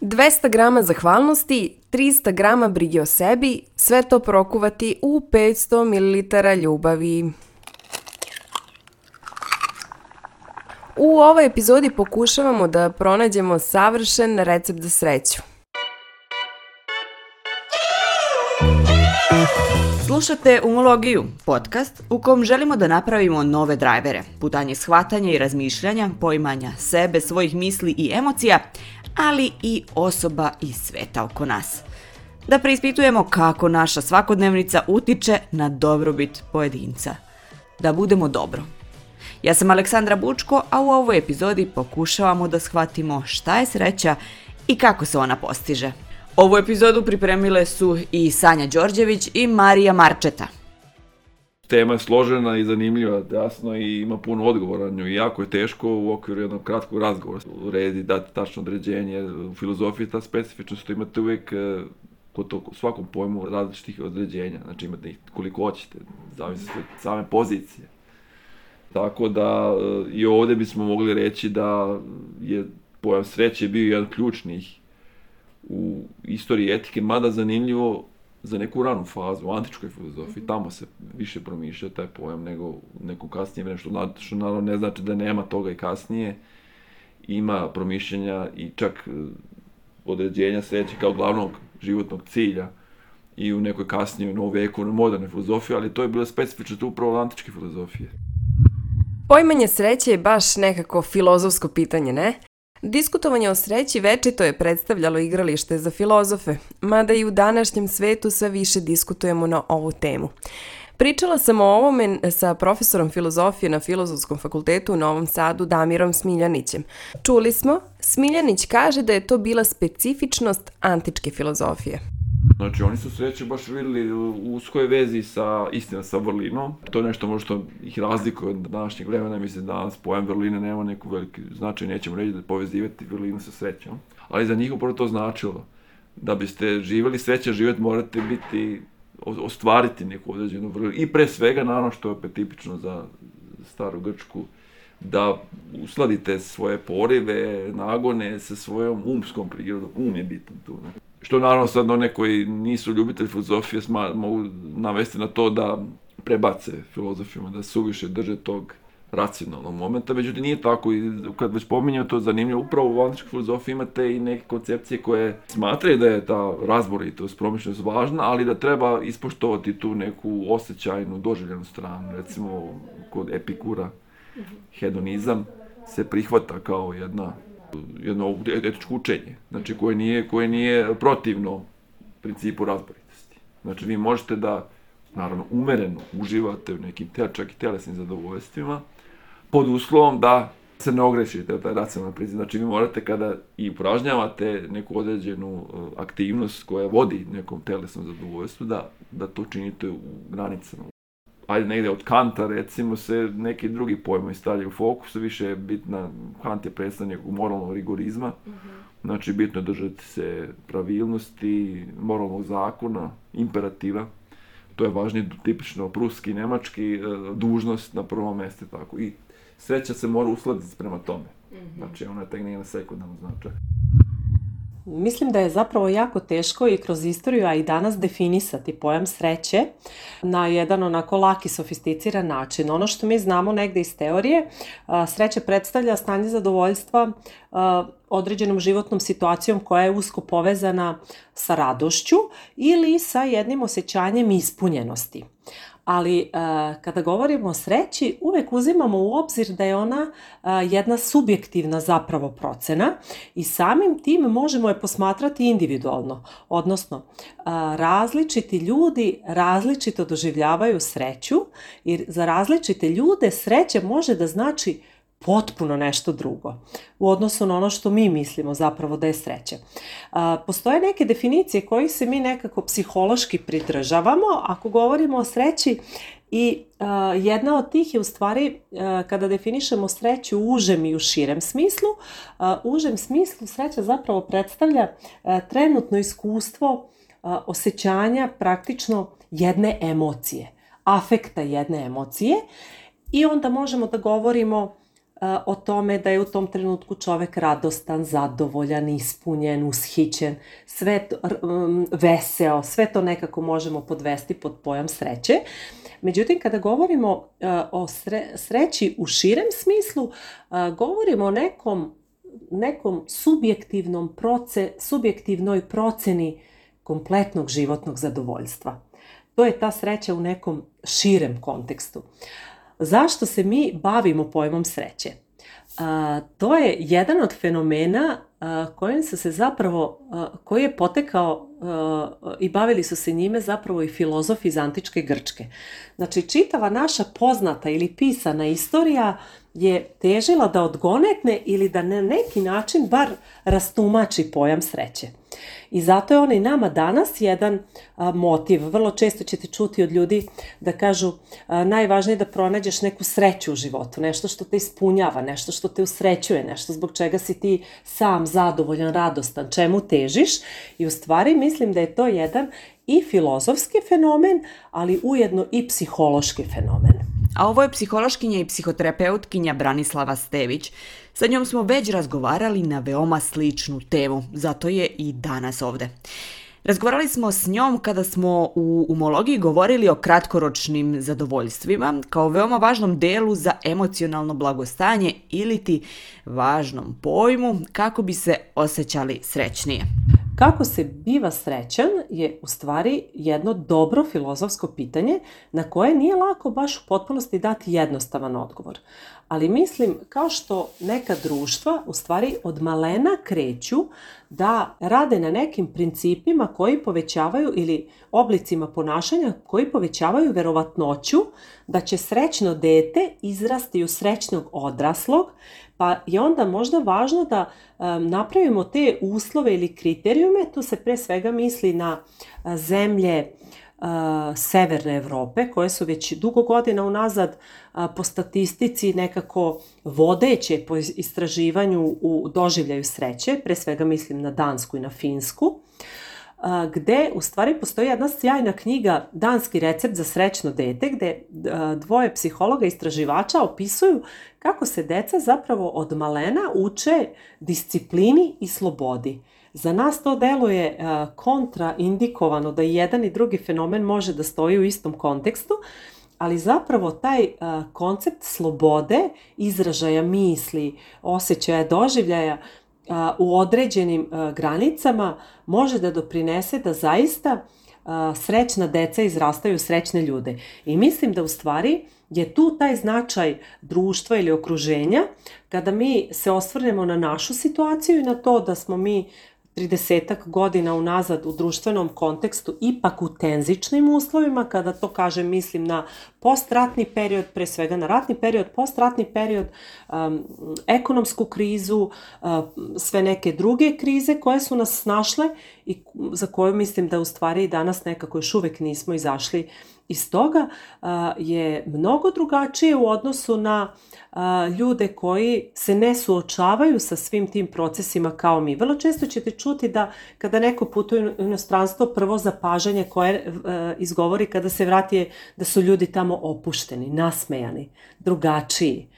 200 grama zahvalnosti, 300 grama brige o sebi, sve to prokuvati u 500 ml ljubavi. U ovoj epizodi pokušavamo da pronađemo savršen recept za sreću. Slušate Umologiju, podcast u kom želimo da napravimo nove drajvere, putanje shvatanja i razmišljanja, poimanja sebe, svojih misli i emocija, ali i osoba i sveta oko nas. Da preispitujemo kako naša svakodnevnica utiče na dobrobit pojedinca. Da budemo dobro. Ja sam Aleksandra Bučko, a u ovoj epizodi pokušavamo da shvatimo šta je sreća i kako se ona postiže. Ovu epizodu pripremile su i Sanja Đorđević i Marija Marčeta. Tema je složena i zanimljiva, jasno, i ima puno odgovora nju i jako je teško u okviru jednog kratkog razgovora uredi, dati tačno određenje. U filozofiji ta specifičnost imate uvek e, kod to, svakom pojmu različitih određenja, znači imate ih koliko hoćete, zavisno od same pozicije. Tako da e, i ovde bismo mogli reći da je pojam sreće bio jedan ključnih u istoriji etike, mada zanimljivo za neku ranu fazu u antičkoj filozofiji, tamo se više promišlja taj pojam nego u nekom kasnije vreme, što, što naravno ne znači da nema toga i kasnije, ima promišljenja i čak e, određenja sreće kao glavnog životnog cilja i u nekoj kasnijoj novom veku, na modernoj filozofiji, ali to je bilo specifično upravo antičke filozofije. Pojmanje sreće je baš nekako filozofsko pitanje, ne? Diskutovanje o sreći večito je predstavljalo igralište za filozofe, mada i u današnjem svetu sve više diskutujemo na ovu temu. Pričala sam o ovome sa profesorom filozofije na Filozofskom fakultetu u Novom Sadu Damirom Smiljanićem. Čuli smo, Smiljanić kaže da je to bila specifičnost antičke filozofije. Znači, oni su sreće baš videli u uskoj vezi sa, istina, sa vrlinom. To je nešto možda ih razlikuje od današnjeg vremena. Mislim, danas pojam vrline nema neku veliki značaj. Nećemo reći da povezivati vrlinu sa srećom. Ali za njih upravo to značilo. Da biste živeli srećan život, morate biti ostvariti neku određenu vrlinu. I pre svega, naravno što je opet tipično za staru Grčku, da usladite svoje porive, nagone sa svojom umskom prirodom. Um je bitan tu. Ne? Što naravno sad one koji nisu ljubitelji filozofije sma, mogu navesti na to da prebace filozofima, da suviše drže tog racionalnog momenta, međutim nije tako i kad već pominjamo to zanimljivo, upravo u antičkoj filozofiji imate i neke koncepcije koje smatraju da je ta razboritost, promišljenost važna, ali da treba ispoštovati tu neku osjećajnu, doživljenu stranu, recimo kod Epikura, hedonizam se prihvata kao jedna jedno etičko učenje, znači koje nije, koje nije protivno principu razboritosti. Znači vi možete da, naravno, umereno uživate u nekim te, čak i telesnim zadovoljstvima, pod uslovom da se ne ogrešite od taj racionalni princip. Znači vi morate kada i upražnjavate neku određenu uh, aktivnost koja vodi nekom telesnom zadovoljstvu, da, da to činite u granicama, ajde negde od Kanta recimo se neki drugi pojmovi stavljaju u fokus, više je bitna, Kant je predstavnik moralnog rigorizma, mm -hmm. znači bitno je držati se pravilnosti, moralnog zakona, imperativa, to je važnije tipično pruski, nemački, e, dužnost na prvom mjestu tako i sreća se mora uskladiti prema tome. Mm -hmm. Znači ona je tek na sekundarnom značaju. Mislim da je zapravo jako teško i kroz istoriju, a i danas definisati pojam sreće na jedan onako laki, sofisticiran način. Ono što mi znamo negde iz teorije, sreća predstavlja stanje zadovoljstva određenom životnom situacijom koja je usko povezana sa radošću ili sa jednim osjećanjem ispunjenosti ali uh, kada govorimo o sreći, uvek uzimamo u obzir da je ona uh, jedna subjektivna zapravo procena i samim tim možemo je posmatrati individualno, odnosno uh, različiti ljudi različito doživljavaju sreću jer za različite ljude sreća može da znači potpuno nešto drugo u odnosu na ono što mi mislimo zapravo da je sreća. Postoje neke definicije kojih se mi nekako psihološki pridržavamo ako govorimo o sreći i jedna od tih je u stvari kada definišemo sreću u užem i u širem smislu. U užem smislu sreća zapravo predstavlja trenutno iskustvo osjećanja praktično jedne emocije, afekta jedne emocije i onda možemo da govorimo o tome da je u tom trenutku čovek radostan, zadovoljan, ispunjen, ushićen, sve to, veseo, sve to nekako možemo podvesti pod pojam sreće. Međutim, kada govorimo uh, o sre, sreći u širem smislu, uh, govorimo o nekom, nekom subjektivnom proce, subjektivnoj proceni kompletnog životnog zadovoljstva. To je ta sreća u nekom širem kontekstu. Zašto se mi bavimo pojmom sreće? A, to je jedan od fenomena a, kojim su se zapravo, a, koji je potekao a, i bavili su se njime zapravo i filozofi iz antičke Grčke. Znači, čitava naša poznata ili pisana istorija je težila da odgonetne ili da na neki način bar rastumači pojam sreće. I zato je on i nama danas jedan a, motiv. Vrlo često ćete čuti od ljudi da kažu a, najvažnije je da pronađeš neku sreću u životu, nešto što te ispunjava, nešto što te usrećuje, nešto zbog čega si ti sam zadovoljan, radostan, čemu težiš. I u stvari mislim da je to jedan i filozofski fenomen, ali ujedno i psihološki fenomen. A ovo je psihološkinja i psihoterapeutkinja Branislava Stević. Sa njom smo već razgovarali na veoma sličnu temu, zato je i danas ovde. Razgovarali smo s njom kada smo u umologiji govorili o kratkoročnim zadovoljstvima kao veoma važnom delu za emocionalno blagostanje ili ti važnom pojmu kako bi se osjećali srećnije. Kako se biva srećan je u stvari jedno dobro filozofsko pitanje na koje nije lako baš u potpunosti dati jednostavan odgovor. Ali mislim kao što neka društva u stvari od malena kreću da rade na nekim principima koji povećavaju ili oblicima ponašanja koji povećavaju verovatnoću da će srećno dete izrasti u srećnog odraslog, pa je onda možda važno da um, napravimo te uslove ili kriterijume, tu se pre svega misli na zemlje severne Evrope, koje su već dugo godina unazad po statistici nekako vodeće po istraživanju u doživljaju sreće, pre svega mislim na Dansku i na Finsku. Gde u stvari postoji jedna sjajna knjiga Danski recept za srećno dete, gde dvoje psihologa i istraživača opisuju kako se deca zapravo od malena uče disciplini i slobodi. Za nas to deluje kontraindikovano da jedan i drugi fenomen može da stoji u istom kontekstu, ali zapravo taj uh, koncept slobode, izražaja misli, osjećaja, doživljaja u određenim granicama može da doprinese da zaista srećna deca izrastaju srećne ljude. I mislim da u stvari je tu taj značaj društva ili okruženja kada mi se osvrnemo na našu situaciju i na to da smo mi 30 godina unazad u društvenom kontekstu ipak u tenzičnim uslovima, kada to kažem mislim na postratni period, pre svega na ratni period, postratni period, um, ekonomsku krizu, uh, sve neke druge krize koje su nas snašle i za koju mislim da u stvari danas nekako još uvek nismo izašli iz toga uh, je mnogo drugačije u odnosu na ljude koji se ne suočavaju sa svim tim procesima kao mi. Vrlo često ćete čuti da kada neko putuje u inostranstvo, prvo zapažanje koje uh, izgovori kada se vrati je da su ljudi tamo opušteni, nasmejani, drugačiji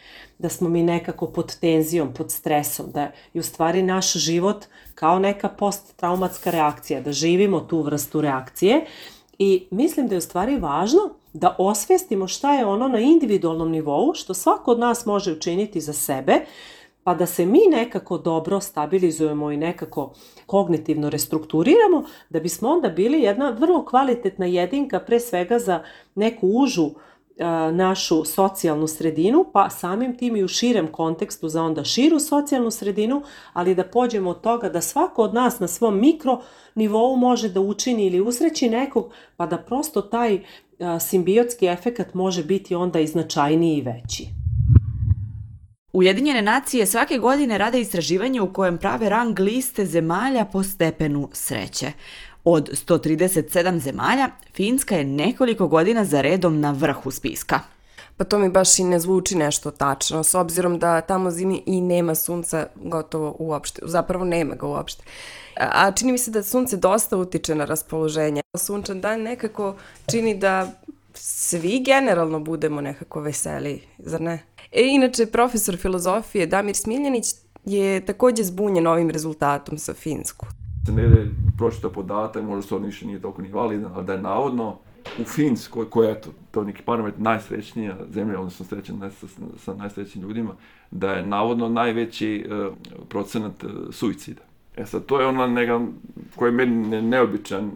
da smo mi nekako pod tenzijom, pod stresom, da je u stvari naš život kao neka posttraumatska reakcija, da živimo tu vrstu reakcije I mislim da je u stvari važno da osvestimo šta je ono na individualnom nivou, što svako od nas može učiniti za sebe, pa da se mi nekako dobro stabilizujemo i nekako kognitivno restrukturiramo, da bismo onda bili jedna vrlo kvalitetna jedinka pre svega za neku užu našu socijalnu sredinu, pa samim tim i u širem kontekstu za onda širu socijalnu sredinu, ali da pođemo od toga da svako od nas na svom mikro nivou može da učini ili usreći nekog, pa da prosto taj simbiotski efekat može biti onda i značajniji i veći. Ujedinjene nacije svake godine rade istraživanje u kojem prave rang liste zemalja po stepenu sreće. Od 137 zemalja, Finska je nekoliko godina za redom na vrhu spiska. Pa to mi baš i ne zvuči nešto tačno, s obzirom da tamo zimi i nema sunca gotovo uopšte, zapravo nema ga uopšte. A čini mi se da sunce dosta utiče na raspoloženje. Sunčan dan nekako čini da svi generalno budemo nekako veseli, zar ne? E, inače, profesor filozofije Damir Smiljanić je takođe zbunjen ovim rezultatom sa Finsku. Se ne pročita podatak, možda to više nije toliko ni validan, ali da je navodno u Finskoj, koja je to, to neki paramet najsrećnija zemlja, odnosno srećen sa, sa najsrećnijim ljudima, da je navodno najveći uh, procenat uh, suicida. E sad, to je ona neka, koji je meni ne, neobičan uh,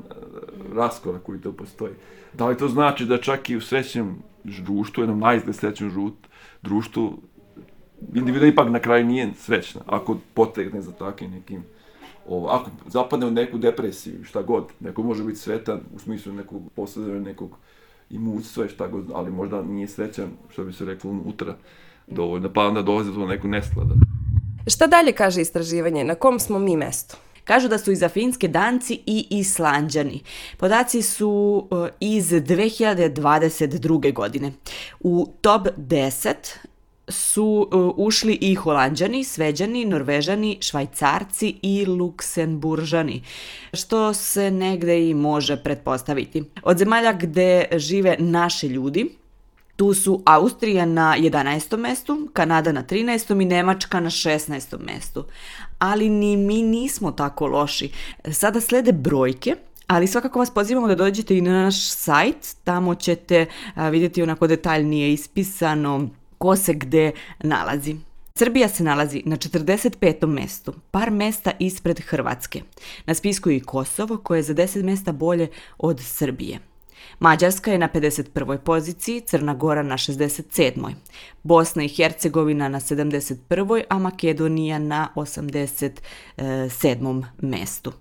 raskorak koji to postoji. Da li to znači da čak i u srećnom društvu, jednom najizgled srećnom društvu, individu ipak na kraju nije srećna, ako potegne za takvim nekim ovo, ako zapadne u neku depresiju, šta god, neko može biti sretan u smislu nekog posledanja nekog imućstva i šta god, ali možda nije srećan, što bi se reklo, unutra dovoljno, pa onda dolaze do nekog nesklada. Šta dalje kaže istraživanje? Na kom smo mi mestu? Kažu da su iza Finske Danci i Islanđani. Podaci su e, iz 2022. godine. U top 10 su uh, ušli i Holandjani, Sveđani, Norvežani, Švajcarci i Luksemburžani, što se negde i može pretpostaviti. Od zemalja gde žive naši ljudi, Tu su Austrija na 11. mestu, Kanada na 13. i Nemačka na 16. mestu. Ali ni mi nismo tako loši. Sada slede brojke, ali svakako vas pozivamo da dođete i na naš sajt, tamo ćete vidjeti onako detaljnije ispisano ko se gde nalazi. Srbija se nalazi na 45. mestu, par mesta ispred Hrvatske. Na spisku je i Kosovo koje je za 10 mesta bolje od Srbije. Mađarska je na 51. poziciji, Crna Gora na 67. Bosna i Hercegovina na 71. a Makedonija na 87. mestu.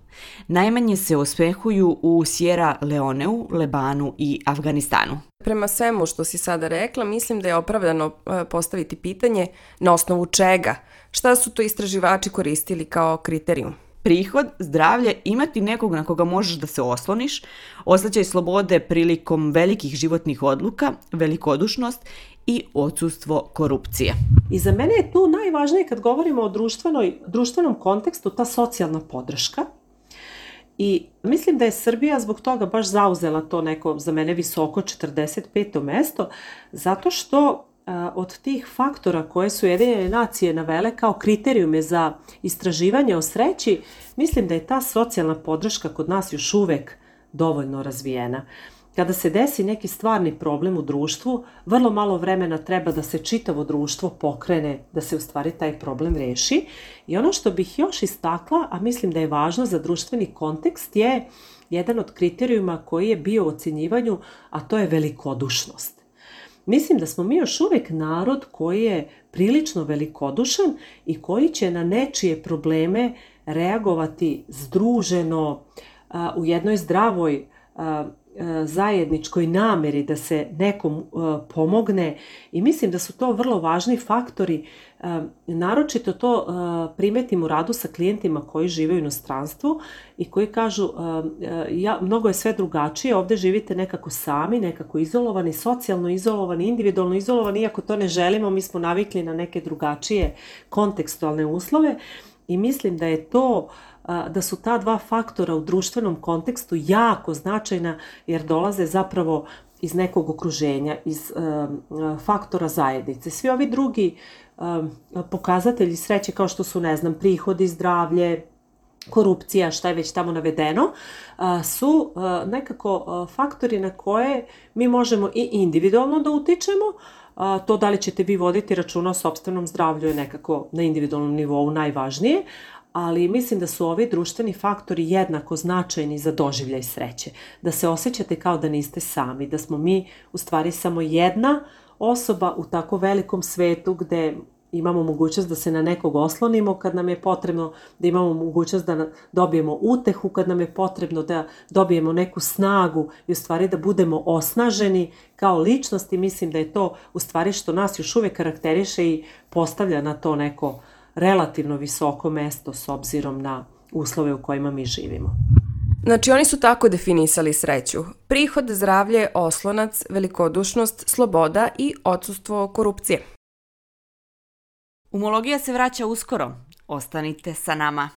Najmanje se osvehuju u Sierra Leoneu, Lebanu i Afganistanu. Prema svemu što si sada rekla, mislim da je opravdano e, postaviti pitanje na osnovu čega, šta su to istraživači koristili kao kriterijum prihod, zdravlje, imati nekog na koga možeš da se osloniš, osjećaj slobode prilikom velikih životnih odluka, velikodušnost i odsustvo korupcije. I za mene je tu najvažnije kad govorimo o društvenoj, društvenom kontekstu ta socijalna podrška. I mislim da je Srbija zbog toga baš zauzela to neko za mene visoko 45. mesto, zato što od tih faktora koje su Jedinjene nacije navele kao kriterijume za istraživanje o sreći, mislim da je ta socijalna podrška kod nas još uvek dovoljno razvijena. Kada se desi neki stvarni problem u društvu, vrlo malo vremena treba da se čitavo društvo pokrene, da se u stvari taj problem reši. I ono što bih još istakla, a mislim da je važno za društveni kontekst, je jedan od kriterijuma koji je bio u ocenjivanju, a to je velikodušnost. Mislim da smo mi još uvek narod koji je prilično velikodušan i koji će na nečije probleme reagovati združeno u jednoj zdravoj zajedničkoj nameri da se nekom pomogne. I mislim da su to vrlo važni faktori naročito to primetim u radu sa klijentima koji žive u inostranstvu i koji kažu ja, mnogo je sve drugačije, ovde živite nekako sami, nekako izolovani, socijalno izolovani, individualno izolovani, iako to ne želimo, mi smo navikli na neke drugačije kontekstualne uslove i mislim da je to uh, da su ta dva faktora u društvenom kontekstu jako značajna jer dolaze zapravo iz nekog okruženja, iz faktora zajednice. Svi ovi drugi pokazatelji sreće kao što su, ne znam, prihodi, zdravlje, korupcija, šta je već tamo navedeno, su nekako faktori na koje mi možemo i individualno da utičemo, to da li ćete vi voditi računa o sobstvenom zdravlju je nekako na individualnom nivou najvažnije, ali mislim da su ovi društveni faktori jednako značajni za doživljaj sreće. Da se osjećate kao da niste sami, da smo mi u stvari samo jedna osoba u tako velikom svetu gde imamo mogućnost da se na nekog oslonimo kad nam je potrebno, da imamo mogućnost da dobijemo utehu kad nam je potrebno, da dobijemo neku snagu i u stvari da budemo osnaženi kao ličnost i mislim da je to u stvari što nas još uvek karakteriše i postavlja na to neko relativno visoko mesto s obzirom na uslove u kojima mi živimo. Znači oni su tako definisali sreću. Prihod, zdravlje, oslonac, velikodušnost, sloboda i odsustvo korupcije. Umologija se vraća uskoro. Ostanite sa nama.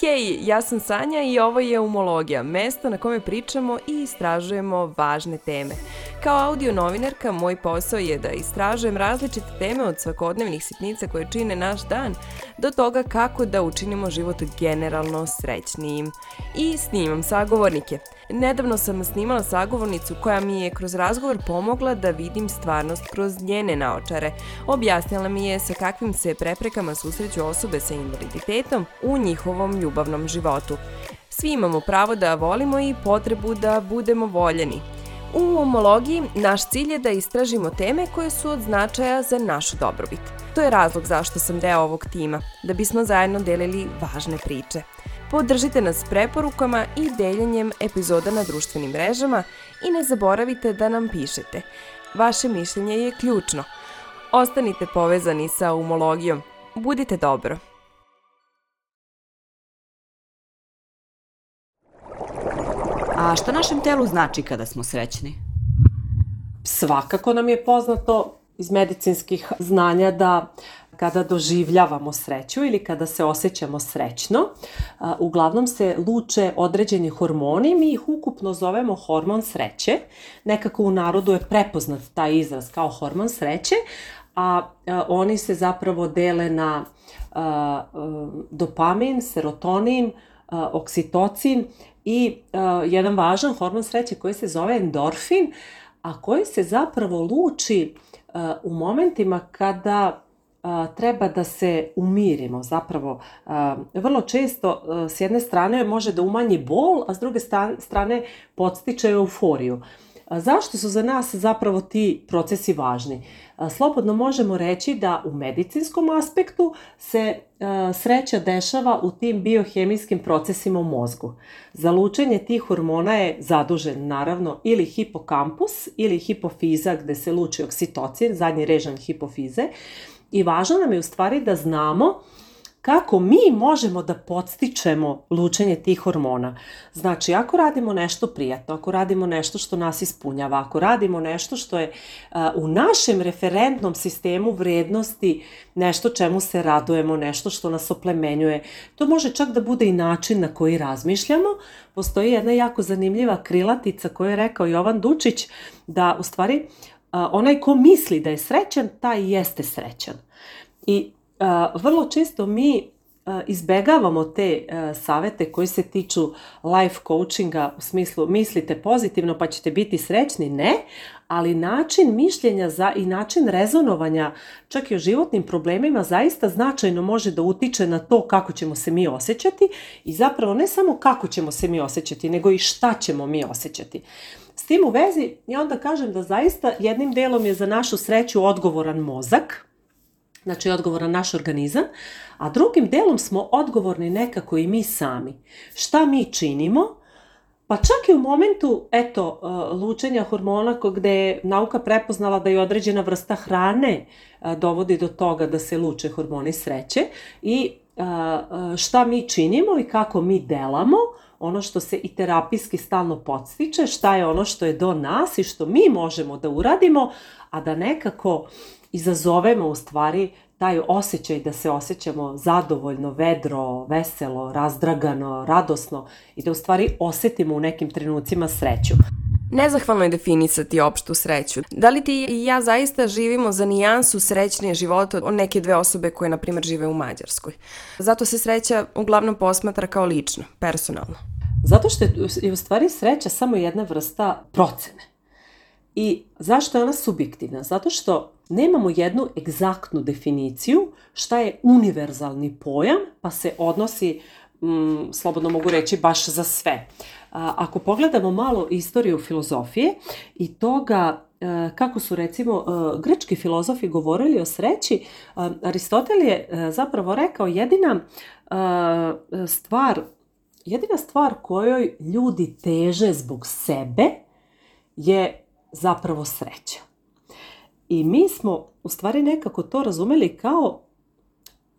Hej, ja sam Sanja i ovo je Umologija, mesto na kome pričamo i istražujemo važne teme. Kao audio novinarka, moj posao je da istražujem različite teme od svakodnevnih sitnica koje čine naš dan do toga kako da učinimo život generalno srećnijim. I snimam sagovornike. Nedavno sam snimala sagovornicu koja mi je kroz razgovor pomogla da vidim stvarnost kroz njene naočare. Objasnila mi je sa kakvim se preprekama susreću osobe sa invaliditetom u njihovom ljubavnom životu. Svi imamo pravo da volimo i potrebu da budemo voljeni. U homologiji naš cilj je da istražimo teme koje su od značaja za našu dobrobit. To je razlog zašto sam deo ovog tima, da bismo zajedno delili važne priče. Podržite nas preporukama i deljenjem epizoda na društvenim mrežama i ne zaboravite da nam pišete. Vaše mišljenje je ključno. Ostanite povezani sa umologijom. Budite dobro. A šta našem telu znači kada smo srećni? Svakako nam je poznato iz medicinskih znanja da kada doživljavamo sreću ili kada se osjećamo srećno, uglavnom se luče određeni hormoni, mi ih ukupno zovemo hormon sreće. Nekako u narodu je prepoznat taj izraz kao hormon sreće, a oni se zapravo dele na dopamin, serotonin, oksitocin i jedan važan hormon sreće koji se zove endorfin, a koji se zapravo luči u momentima kada treba da se umirimo. Zapravo, vrlo često s jedne strane može da umanji bol, a s druge strane podstiče euforiju. Zašto su za nas zapravo ti procesi važni? Slobodno možemo reći da u medicinskom aspektu se sreća dešava u tim biohemijskim procesima u mozgu. Za lučenje tih hormona je zadužen naravno ili hipokampus ili hipofiza gde se luči oksitocin, zadnji režan hipofize, I važno nam je u stvari da znamo kako mi možemo da podstičemo lučenje tih hormona. Znači, ako radimo nešto prijatno, ako radimo nešto što nas ispunjava, ako radimo nešto što je a, u našem referentnom sistemu vrednosti nešto čemu se radujemo, nešto što nas oplemenjuje, to može čak da bude i način na koji razmišljamo. Postoji jedna jako zanimljiva krilatica koju je rekao Jovan Dučić, da u stvari onaj ko misli da je srećan, taj jeste srećan. I vrlo često mi izbegavamo te savete koji se tiču life coachinga u smislu mislite pozitivno pa ćete biti srećni, ne, ali način mišljenja za i način rezonovanja čak i o životnim problemima zaista značajno može da utiče na to kako ćemo se mi osjećati i zapravo ne samo kako ćemo se mi osjećati, nego i šta ćemo mi osjećati. S tim u vezi, ja onda kažem da zaista jednim delom je za našu sreću odgovoran mozak, znači odgovoran naš organizam, a drugim delom smo odgovorni nekako i mi sami. Šta mi činimo, Pa čak i u momentu, eto, uh, lučenja hormona gde je nauka prepoznala da je određena vrsta hrane uh, dovodi do toga da se luče hormoni sreće i uh, šta mi činimo i kako mi delamo, ono što se i terapijski stalno podstiče, šta je ono što je do nas i što mi možemo da uradimo, a da nekako izazovemo u stvari taj osjećaj da se osjećamo zadovoljno, vedro, veselo, razdragano, radosno i da u stvari osetimo u nekim trenucima sreću. Nezahvalno je definisati opštu sreću. Da li ti i ja zaista živimo za nijansu srećnije života od neke dve osobe koje, na primjer, žive u Mađarskoj? Zato se sreća uglavnom posmatra kao lično, personalno. Zato što je u stvari sreća samo jedna vrsta procene. I zašto je ona subjektivna? Zato što nemamo jednu egzaktnu definiciju šta je univerzalni pojam, pa se odnosi, mm, slobodno mogu reći, baš za sve. A, ako pogledamo malo istoriju filozofije i toga e, kako su recimo e, grečki filozofi govorili o sreći, e, Aristotel je zapravo rekao jedina stvar, jedina stvar kojoj ljudi teže zbog sebe je zapravo sreća. I mi smo u stvari nekako to razumeli kao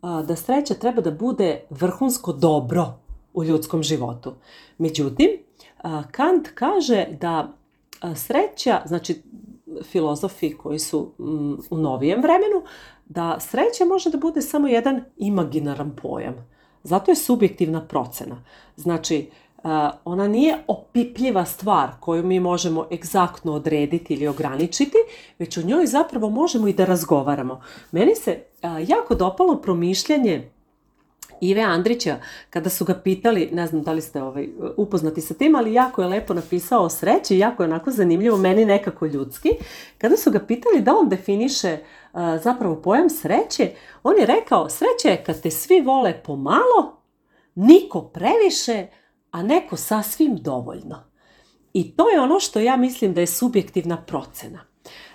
a, da sreća treba da bude vrhunsko dobro u ljudskom životu. Međutim, a, Kant kaže da a, sreća, znači filozofi koji su m, u novijem vremenu, da sreća može da bude samo jedan imaginaran pojam. Zato je subjektivna procena. Znači, ona nije opipljiva stvar koju mi možemo egzaktno odrediti ili ograničiti, već o njoj zapravo možemo i da razgovaramo. Meni se jako dopalo promišljanje Ive Andrića, kada su ga pitali, ne znam da li ste ovaj, upoznati sa tim, ali jako je lepo napisao o sreći, jako je onako zanimljivo, meni nekako ljudski. Kada su ga pitali da on definiše uh, zapravo pojam sreće, on je rekao, sreća je kad te svi vole pomalo, niko previše, a neko sasvim dovoljno. I to je ono što ja mislim da je subjektivna procena.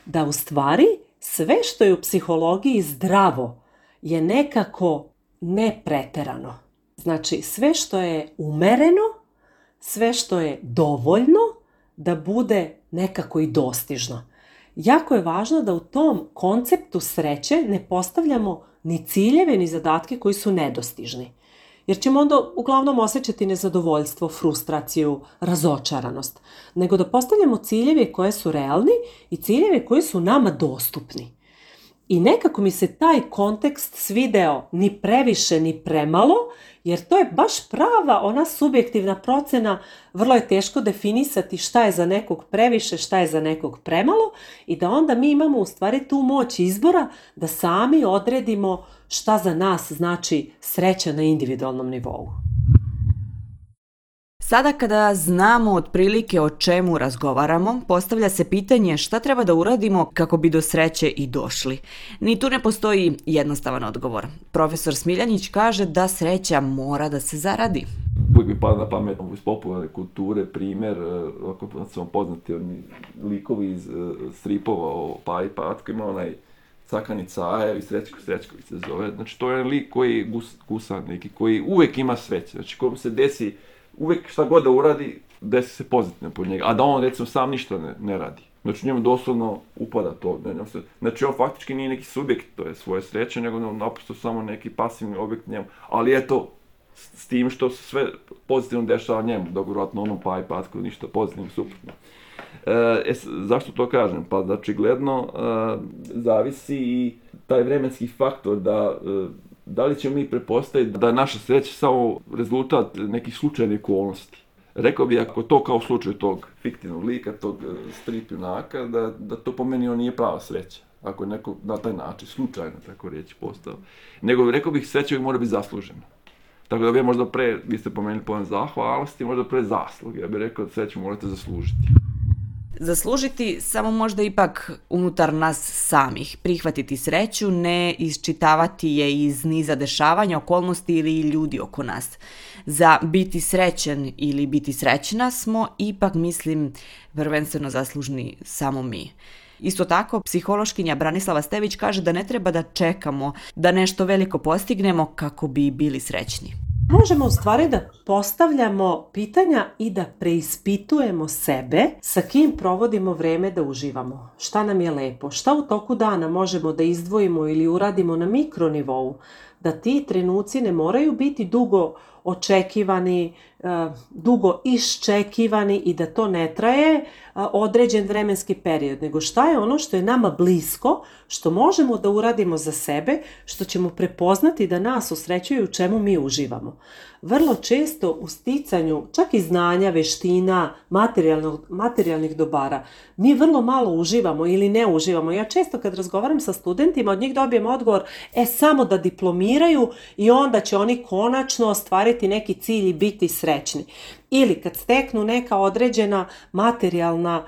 Da u stvari sve što je u psihologiji zdravo je nekako nepreterano. Znači sve što je umereno, sve što je dovoljno da bude nekako i dostižno. Jako je važno da u tom konceptu sreće ne postavljamo ni ciljeve ni zadatke koji su nedostižni jer ćemo onda uglavnom osjećati nezadovoljstvo, frustraciju, razočaranost, nego da postavljamo ciljeve koje su realni i ciljeve koji su nama dostupni. I nekako mi se taj kontekst svideo ni previše ni premalo, jer to je baš prava ona subjektivna procena, vrlo je teško definisati šta je za nekog previše, šta je za nekog premalo i da onda mi imamo u stvari tu moć izbora da sami odredimo šta za nas znači sreća na individualnom nivou. Sada kada znamo otprilike o čemu razgovaramo, postavlja se pitanje šta treba da uradimo kako bi do sreće i došli. Ni tu ne postoji jednostavan odgovor. Profesor Smiljanić kaže da sreća mora da se zaradi. Uvijek mi pada na pamet iz popularne kulture primjer, e, ako su vam poznati oni likovi iz uh, stripova o Pa i Patko, ima onaj Cakanica Aja i Srećko Srećković se zove. Znači to je lik koji gus, gusan neki, koji uvek ima sreće. Znači kom se desi uvek šta god da uradi, desi se pozitivno po njega, a da on recimo sam ništa ne, ne radi. Znači njemu doslovno upada to. Znači on faktički nije neki subjekt, to je svoje sreće, nego naprosto samo neki pasivni objekt njemu. Ali eto, s, tim što se sve pozitivno dešava njemu, dok vjerojatno onom pa i patku ništa pozitivno, suprotno. E, e, zašto to kažem? Pa da očigledno e, zavisi i taj vremenski faktor da e, da li ćemo mi prepostaviti da je naša sreća samo rezultat nekih slučajnih okolnosti. Rekao bih ako to kao slučaj tog fiktivnog lika, tog e, strip junaka, da, da to po meni on nije prava sreća. Ako je neko na taj način, slučajno, tako reći, postao. Nego rekao bih sreća mora biti zaslužena. Tako da bi možda pre, vi ste pomenuli pojem zahvalnosti, možda pre zasluge. Ja bih rekao da sreću morate zaslužiti zaslužiti, samo možda ipak unutar nas samih. Prihvatiti sreću, ne isčitavati je iz niza dešavanja, okolnosti ili ljudi oko nas. Za biti srećen ili biti srećna smo ipak, mislim, prvenstveno zaslužni samo mi. Isto tako, psihološkinja Branislava Stević kaže da ne treba da čekamo da nešto veliko postignemo kako bi bili srećni. Možemo u stvari da postavljamo pitanja i da preispitujemo sebe sa kim provodimo vreme da uživamo. Šta nam je lepo, šta u toku dana možemo da izdvojimo ili uradimo na mikronivou, da ti trenuci ne moraju biti dugo očekivani, e, dugo iščekivani i da to ne traje e, određen vremenski period, nego šta je ono što je nama blisko, što možemo da uradimo za sebe, što ćemo prepoznati da nas usrećuju u čemu mi uživamo vrlo često u sticanju čak i znanja, veština, materijalnih dobara, mi vrlo malo uživamo ili ne uživamo. Ja često kad razgovaram sa studentima, od njih dobijem odgovor, e samo da diplomiraju i onda će oni konačno ostvariti neki cilj i biti srećni. Ili kad steknu neka određena materijalna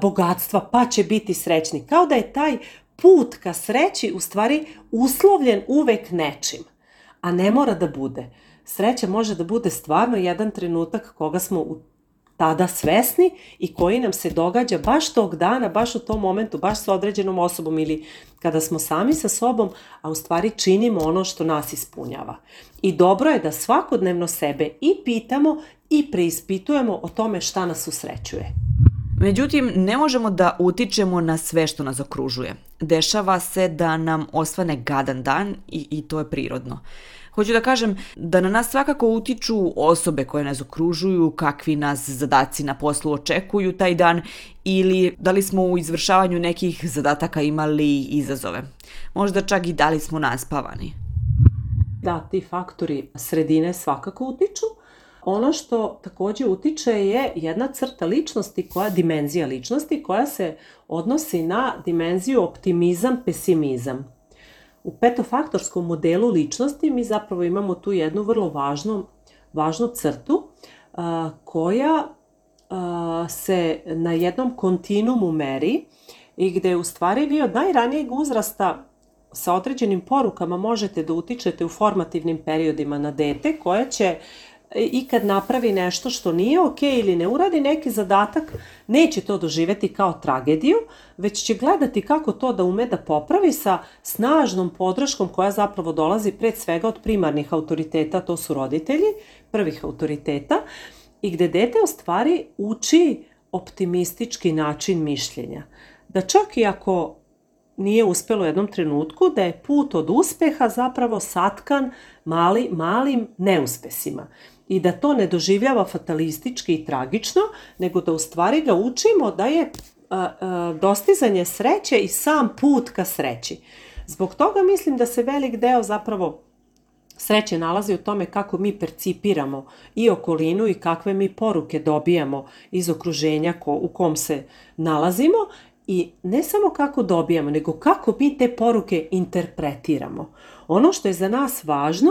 bogatstva, pa će biti srećni. Kao da je taj put ka sreći u stvari uslovljen uvek nečim, a ne mora da bude sreća može da bude stvarno jedan trenutak koga smo u tada svesni i koji nam se događa baš tog dana, baš u tom momentu, baš sa određenom osobom ili kada smo sami sa sobom, a u stvari činimo ono što nas ispunjava. I dobro je da svakodnevno sebe i pitamo i preispitujemo o tome šta nas usrećuje. Međutim, ne možemo da utičemo na sve što nas okružuje. Dešava se da nam osvane gadan dan i, i to je prirodno. Hoću da kažem da na nas svakako utiču osobe koje nas okružuju, kakvi nas zadaci na poslu očekuju taj dan ili da li smo u izvršavanju nekih zadataka imali izazove. Možda čak i da li smo naspavani. Da, ti faktori sredine svakako utiču. Ono što takođe utiče je jedna crta ličnosti, koja dimenzija ličnosti koja se odnosi na dimenziju optimizam, pesimizam. U petofaktorskom modelu ličnosti mi zapravo imamo tu jednu vrlo važnu, važnu crtu a, koja a, se na jednom kontinumu meri i gde u stvari vi od najranijeg uzrasta sa određenim porukama možete da utičete u formativnim periodima na dete koje će i kad napravi nešto što nije ok ili ne uradi neki zadatak, neće to doživeti kao tragediju, već će gledati kako to da ume da popravi sa snažnom podrškom koja zapravo dolazi pred svega od primarnih autoriteta, to su roditelji, prvih autoriteta, i gde dete u stvari uči optimistički način mišljenja. Da čak i ako nije uspelo u jednom trenutku, da je put od uspeha zapravo satkan mali, malim neuspesima i da to ne doživljava fatalistički i tragično, nego da u stvari ga učimo da je dostizanje sreće i sam put ka sreći. Zbog toga mislim da se velik deo zapravo sreće nalazi u tome kako mi percipiramo i okolinu i kakve mi poruke dobijamo iz okruženja ko, u kom se nalazimo i ne samo kako dobijamo, nego kako mi te poruke interpretiramo. Ono što je za nas važno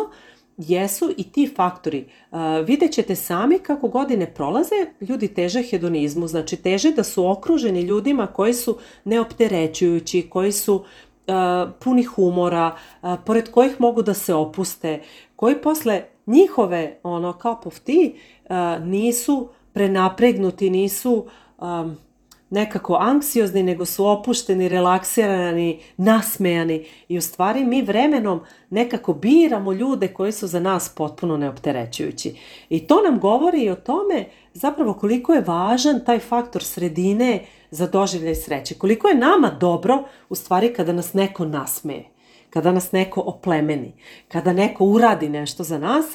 jesu i ti faktori. Uh, vidjet ćete sami kako godine prolaze, ljudi teže hedonizmu, znači teže da su okruženi ljudima koji su neopterećujući, koji su uh, puni humora, uh, pored kojih mogu da se opuste, koji posle njihove, ono, tea, uh, nisu prenapregnuti, nisu um, nekako anksiozni, nego su opušteni, relaksirani, nasmejani i u stvari mi vremenom nekako biramo ljude koji su za nas potpuno neopterećujući. I to nam govori i o tome zapravo koliko je važan taj faktor sredine za doživljaj sreće. Koliko je nama dobro u stvari kada nas neko nasmeje, kada nas neko oplemeni, kada neko uradi nešto za nas,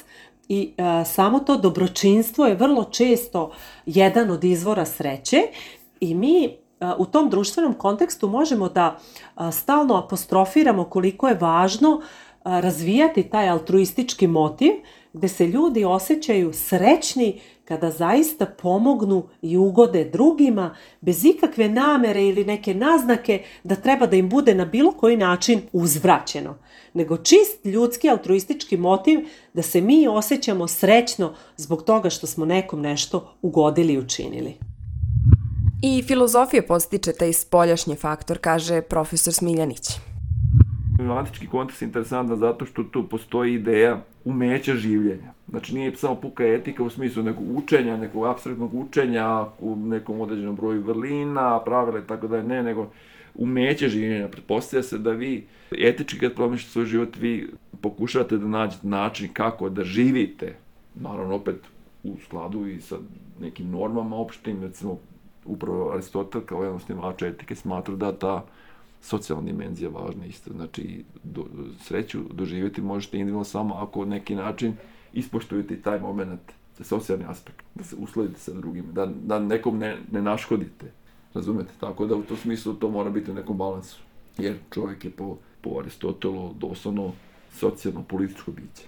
I a, samo to dobročinstvo je vrlo često jedan od izvora sreće I mi u tom društvenom kontekstu možemo da stalno apostrofiramo koliko je važno razvijati taj altruistički motiv gde se ljudi osjećaju srećni kada zaista pomognu i ugode drugima bez ikakve namere ili neke naznake da treba da im bude na bilo koji način uzvraćeno, nego čist ljudski altruistički motiv da se mi osjećamo srećno zbog toga što smo nekom nešto ugodili i učinili. I filozofija postiče taj spoljašnji faktor, kaže profesor Smiljanić. Antički kontekst je interesantan zato što tu postoji ideja umeća življenja. Znači nije samo puka etika u smislu nekog učenja, nekog abstraktnog učenja u nekom određenom broju vrlina, pravila i tako dalje, ne, nego umeće življenja. Pretpostavlja se da vi etički kad promišljate svoj život, vi pokušavate da nađete način kako da živite, naravno opet u skladu i sa nekim normama opštim, recimo upravo Aristotel kao jedan osnivača etike smatra da ta socijalna dimenzija važna isto. Znači, do, sreću doživjeti možete individualno samo ako neki način ispoštujete taj moment, socijalni aspekt, da se usledite sa drugima, da, da nekom ne, ne naškodite. Razumete? Tako da u tom smislu to mora biti u nekom balansu. Jer čovjek je po, po Aristotelu doslovno socijalno političko biće.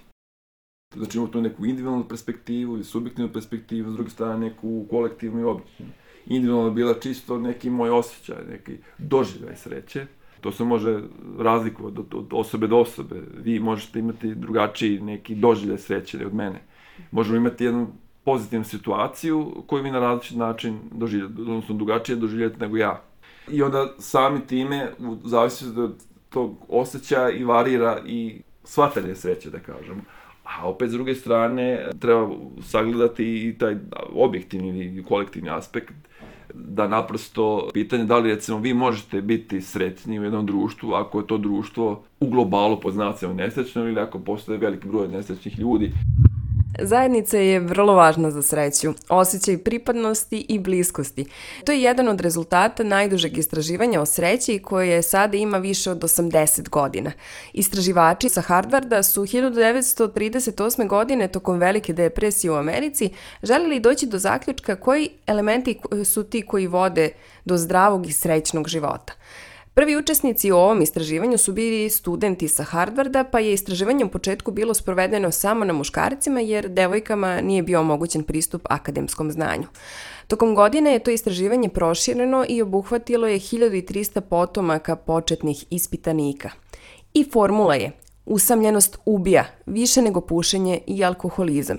Znači imamo tu neku individualnu perspektivu i subjektivnu perspektivu, s druge strane neku kolektivnu i objektivnu individualno bila čisto neki moj osjećaj, neki doživljaj sreće. To se može razlikovati od, od osobe do osobe. Vi možete imati drugačiji neki doživljaj sreće od mene. Možemo imati jednu pozitivnu situaciju koju vi na različit način doživljate, odnosno drugačije doživljate nego ja. I onda sami time, u zavisnosti od tog osjećaja i varira i shvatanje sreće, da kažemo. A opet, s druge strane, treba sagledati i taj objektivni ili kolektivni aspekt da naprosto pitanje da li recimo vi možete biti sretni u jednom društvu ako je to društvo u globalu pod znacima nesrećno ili ako postoje veliki broj nesrećnih ljudi. Zajednica je vrlo važna za sreću, osjećaj pripadnosti i bliskosti. To je jedan od rezultata najdužeg istraživanja o sreći koje sada ima više od 80 godina. Istraživači sa Harvarda su 1938. godine tokom velike depresije u Americi želeli doći do zaključka koji elementi su ti koji vode do zdravog i srećnog života. Prvi učesnici u ovom istraživanju su bili studenti sa Harvarda, pa je istraživanje u početku bilo sprovedeno samo na muškarcima jer devojkama nije bio omogućen pristup akademskom znanju. Tokom godine je to istraživanje prošireno i obuhvatilo je 1300 potomaka početnih ispitanika. I formula je usamljenost ubija, više nego pušenje i alkoholizam.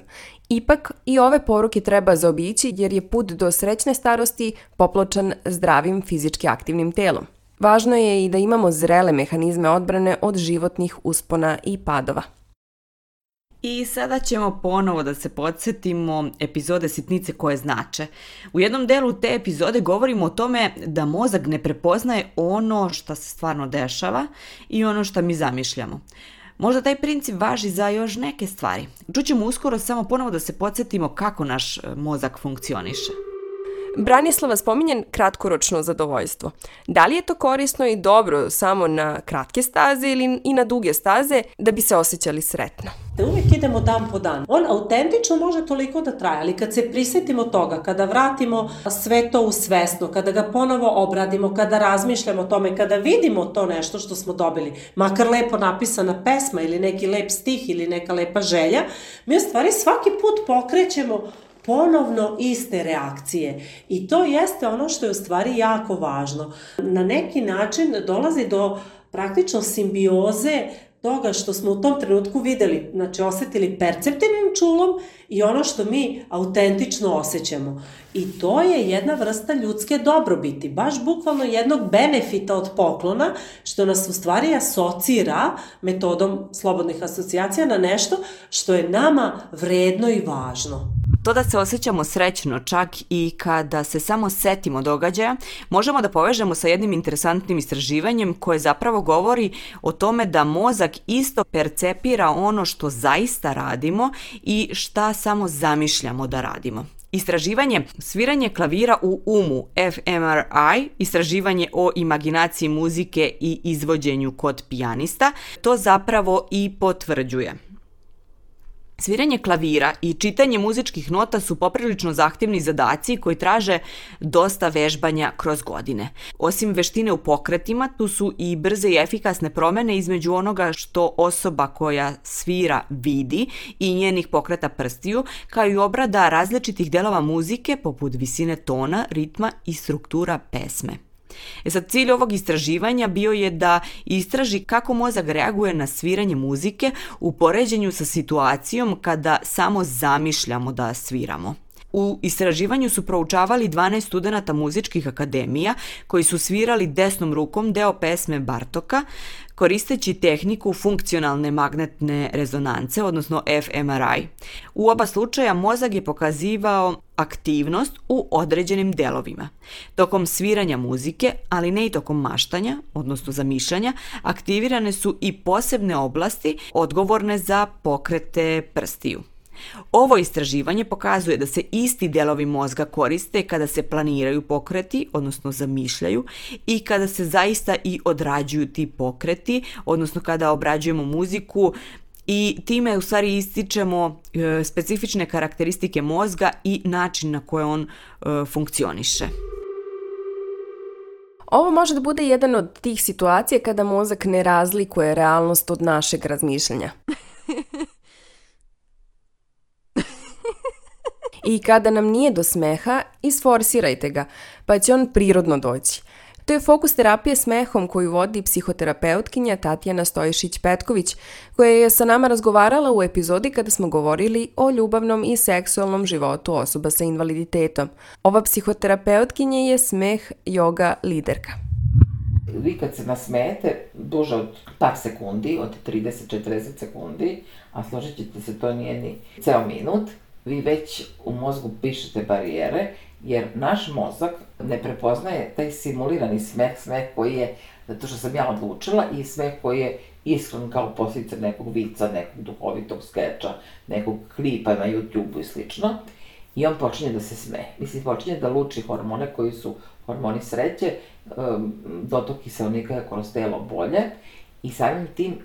Ipak i ove poruke treba zaobići jer je put do srećne starosti popločan zdravim fizički aktivnim telom. Važno je i da imamo zrele mehanizme odbrane od životnih uspona i padova. I sada ćemo ponovo da se podsjetimo epizode sitnice koje znače. U jednom delu te epizode govorimo o tome da mozak ne prepoznaje ono što se stvarno dešava i ono što mi zamišljamo. Možda taj princip važi za još neke stvari. Čućemo uskoro samo ponovo da se podsjetimo kako naš mozak funkcioniše. Branislava spominje kratkoročno zadovoljstvo. Da li je to korisno i dobro samo na kratke staze ili i na duge staze da bi se osjećali sretno? Da uvijek idemo dan po dan. On autentično može toliko da traje, ali kad se prisetimo toga, kada vratimo sve to u svesno, kada ga ponovo obradimo, kada razmišljamo o tome, kada vidimo to nešto što smo dobili, makar lepo napisana pesma ili neki lep stih ili neka lepa želja, mi u stvari svaki put pokrećemo ponovno iste reakcije. I to jeste ono što je u stvari jako važno. Na neki način dolazi do praktično simbioze toga što smo u tom trenutku videli, znači osetili perceptivnim čulom i ono što mi autentično osjećamo. I to je jedna vrsta ljudske dobrobiti, baš bukvalno jednog benefita od poklona, što nas u stvari asocira metodom slobodnih asocijacija na nešto što je nama vredno i važno. To da se osjećamo srećno čak i kada se samo setimo događaja, možemo da povežemo sa jednim interesantnim istraživanjem koje zapravo govori o tome da mozak isto percepira ono što zaista radimo i šta samo zamišljamo da radimo. Istraživanje sviranje klavira u umu fMRI, istraživanje o imaginaciji muzike i izvođenju kod pijanista, to zapravo i potvrđuje. Sviranje klavira i čitanje muzičkih nota su poprilično zahtevni zadaci koji traže dosta vežbanja kroz godine. Osim veštine u pokretima, tu su i brze i efikasne promene između onoga što osoba koja svira vidi i njenih pokreta prstiju, kao i obrada različitih delova muzike poput visine tona, ritma i struktura pesme. E sad, cilj ovog istraživanja bio je da istraži kako mozak reaguje na sviranje muzike u poređenju sa situacijom kada samo zamišljamo da sviramo. U istraživanju su proučavali 12 studenta muzičkih akademija koji su svirali desnom rukom deo pesme Bartoka koristeći tehniku funkcionalne magnetne rezonance, odnosno fMRI. U oba slučaja mozak je pokazivao aktivnost u određenim delovima. Tokom sviranja muzike, ali ne i tokom maštanja, odnosno zamišljanja, aktivirane su i posebne oblasti odgovorne za pokrete prstiju. Ovo istraživanje pokazuje da se isti delovi mozga koriste kada se planiraju pokreti, odnosno zamišljaju, i kada se zaista i odrađuju ti pokreti, odnosno kada obrađujemo muziku i time u stvari ističemo e, specifične karakteristike mozga i način na koje on e, funkcioniše. Ovo može da bude jedan od tih situacija kada mozak ne razlikuje realnost od našeg razmišljanja. I kada nam nije do smeha, isforsirajte ga, pa će on prirodno doći. To je fokus terapije smehom koju vodi psihoterapeutkinja Tatjana Stojišić-Petković, koja je sa nama razgovarala u epizodi kada smo govorili o ljubavnom i seksualnom životu osoba sa invaliditetom. Ova psihoterapeutkinja je smeh yoga liderka. Vi kad se nasmejete duže od par sekundi, od 30-40 sekundi, a složit ćete se, to nije ni ceo minut, vi već u mozgu pišete barijere, jer naš mozak ne prepoznaje taj simulirani smeh, smeh koji je, zato što sam ja odlučila, i smeh koji je iskren kao posljedica nekog vica, nekog duhovitog skeča, nekog klipa na YouTube-u i slično. I on počinje da se sme. Mislim, počinje da luči hormone koji su hormoni sreće, dotok kiselnika kroz telo bolje i samim tim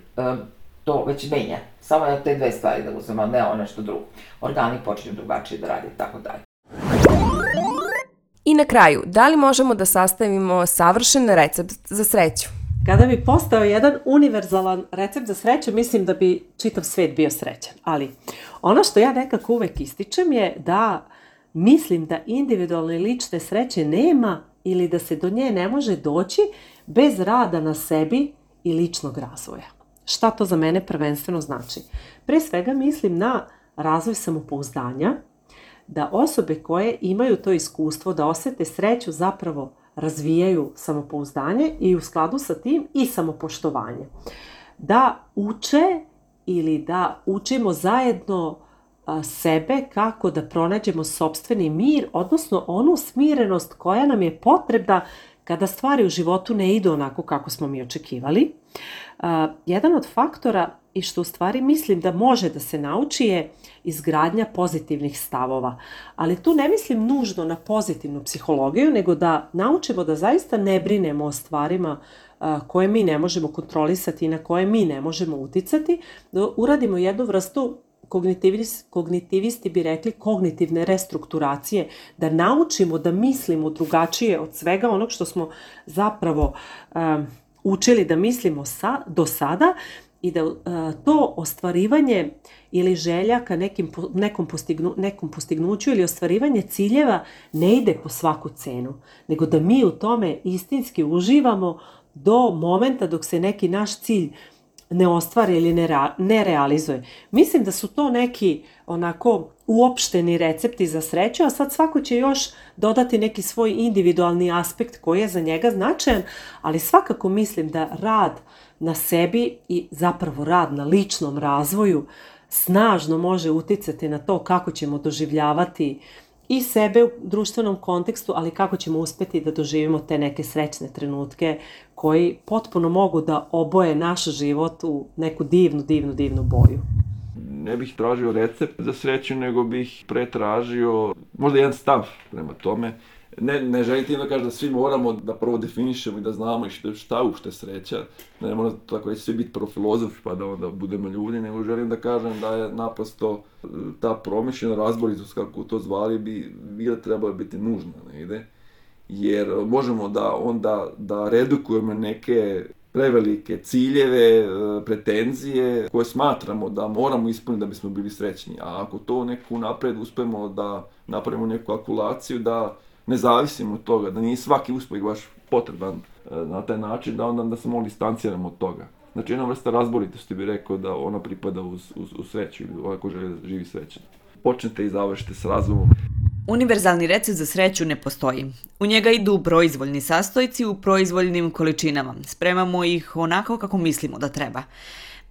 to već menja. Samo je te dve stvari da uzmem, a ne ono nešto drugo. Organi počinju drugačije da radi i tako dalje. I na kraju, da li možemo da sastavimo savršen recept za sreću? Kada bi postao jedan univerzalan recept za sreću, mislim da bi čitav svet bio srećan. Ali ono što ja nekako uvek ističem je da mislim da individualne lične sreće nema ili da se do nje ne može doći bez rada na sebi i ličnog razvoja. Šta to za mene prvenstveno znači? Pre svega mislim na razvoj samopouzdanja, da osobe koje imaju to iskustvo da osete sreću zapravo razvijaju samopouzdanje i u skladu sa tim i samopoštovanje. Da uče ili da učimo zajedno sebe kako da pronađemo sobstveni mir, odnosno onu smirenost koja nam je potrebna kada stvari u životu ne idu onako kako smo mi očekivali. Jedan od faktora i što u stvari mislim da može da se nauči je izgradnja pozitivnih stavova. Ali tu ne mislim nužno na pozitivnu psihologiju, nego da naučimo da zaista ne brinemo o stvarima koje mi ne možemo kontrolisati i na koje mi ne možemo uticati, da uradimo jednu vrstu kognitivisti, kognitivisti bi rekli kognitivne restrukturacije, da naučimo da mislimo drugačije od svega onog što smo zapravo um, učili da mislimo sa, do sada i da uh, to ostvarivanje ili želja ka nekim, nekom, postignu, nekom postignuću ili ostvarivanje ciljeva ne ide po svaku cenu, nego da mi u tome istinski uživamo do momenta dok se neki naš cilj ne ostvari ili ne, ne realizuje. Mislim da su to neki onako uopšteni recepti za sreću, a sad svako će još dodati neki svoj individualni aspekt koji je za njega značajan, ali svakako mislim da rad na sebi i zapravo rad na ličnom razvoju snažno može uticati na to kako ćemo doživljavati i sebe u društvenom kontekstu, ali kako ćemo uspeti da doživimo te neke srećne trenutke koji potpuno mogu da oboje naš život u neku divnu, divnu, divnu boju. Ne bih tražio recept za sreću, nego bih pretražio možda jedan stav prema tome. Ne, ne želim tim da kažem da svi moramo da prvo definišemo i da znamo šta, šta ušte sreća. Ne mora tako reći svi biti prvo filozofi pa da onda budemo ljudi, nego želim da kažem da je naprosto e, ta promišljena razboritost, kako to zvali, bi bila trebala biti nužna negde jer možemo da onda da redukujemo neke prevelike ciljeve, e, pretenzije koje smatramo da moramo ispuniti da bismo bili srećni. A ako to neku napred uspemo da napravimo neku kalkulaciju, da ne zavisimo od toga, da nije svaki uspeh baš potreban e, na taj način, da onda da se malo distanciramo od toga. Znači jedna vrsta razboritosti bi rekao da ona pripada uz, uz, uz sreću ili onako želi da živi srećan. Počnete i završite s razumom. Univerzalni recept za sreću ne postoji. U njega idu proizvoljni sastojci u proizvoljnim količinama. Spremamo ih onako kako mislimo da treba.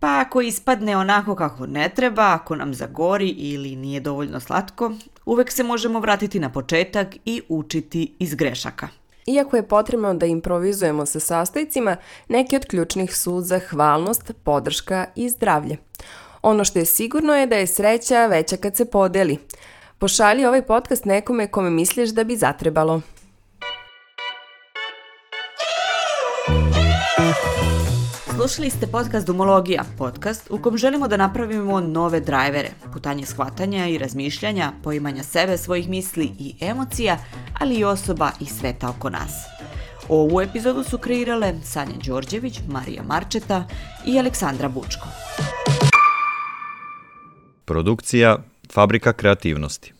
Pa ako ispadne onako kako ne treba, ako nam zagori ili nije dovoljno slatko, uvek se možemo vratiti na početak i učiti iz grešaka. Iako je potrebno da improvizujemo sa sastojcima, neki od ključnih su zahvalnost, podrška i zdravlje. Ono što je sigurno je da je sreća veća kad se podeli – Pošalji ovaj podcast nekome kome misliš da bi zatrebalo. Slušali ste podcast Dumologija, podcast u kom želimo da napravimo nove drajvere, putanje shvatanja i razmišljanja, poimanja sebe, svojih misli i emocija, ali i osoba i sveta oko nas. Ovu epizodu su kreirale Sanja Đorđević, Marija Marčeta i Aleksandra Bučko. Produkcija Fabrika kreativnosti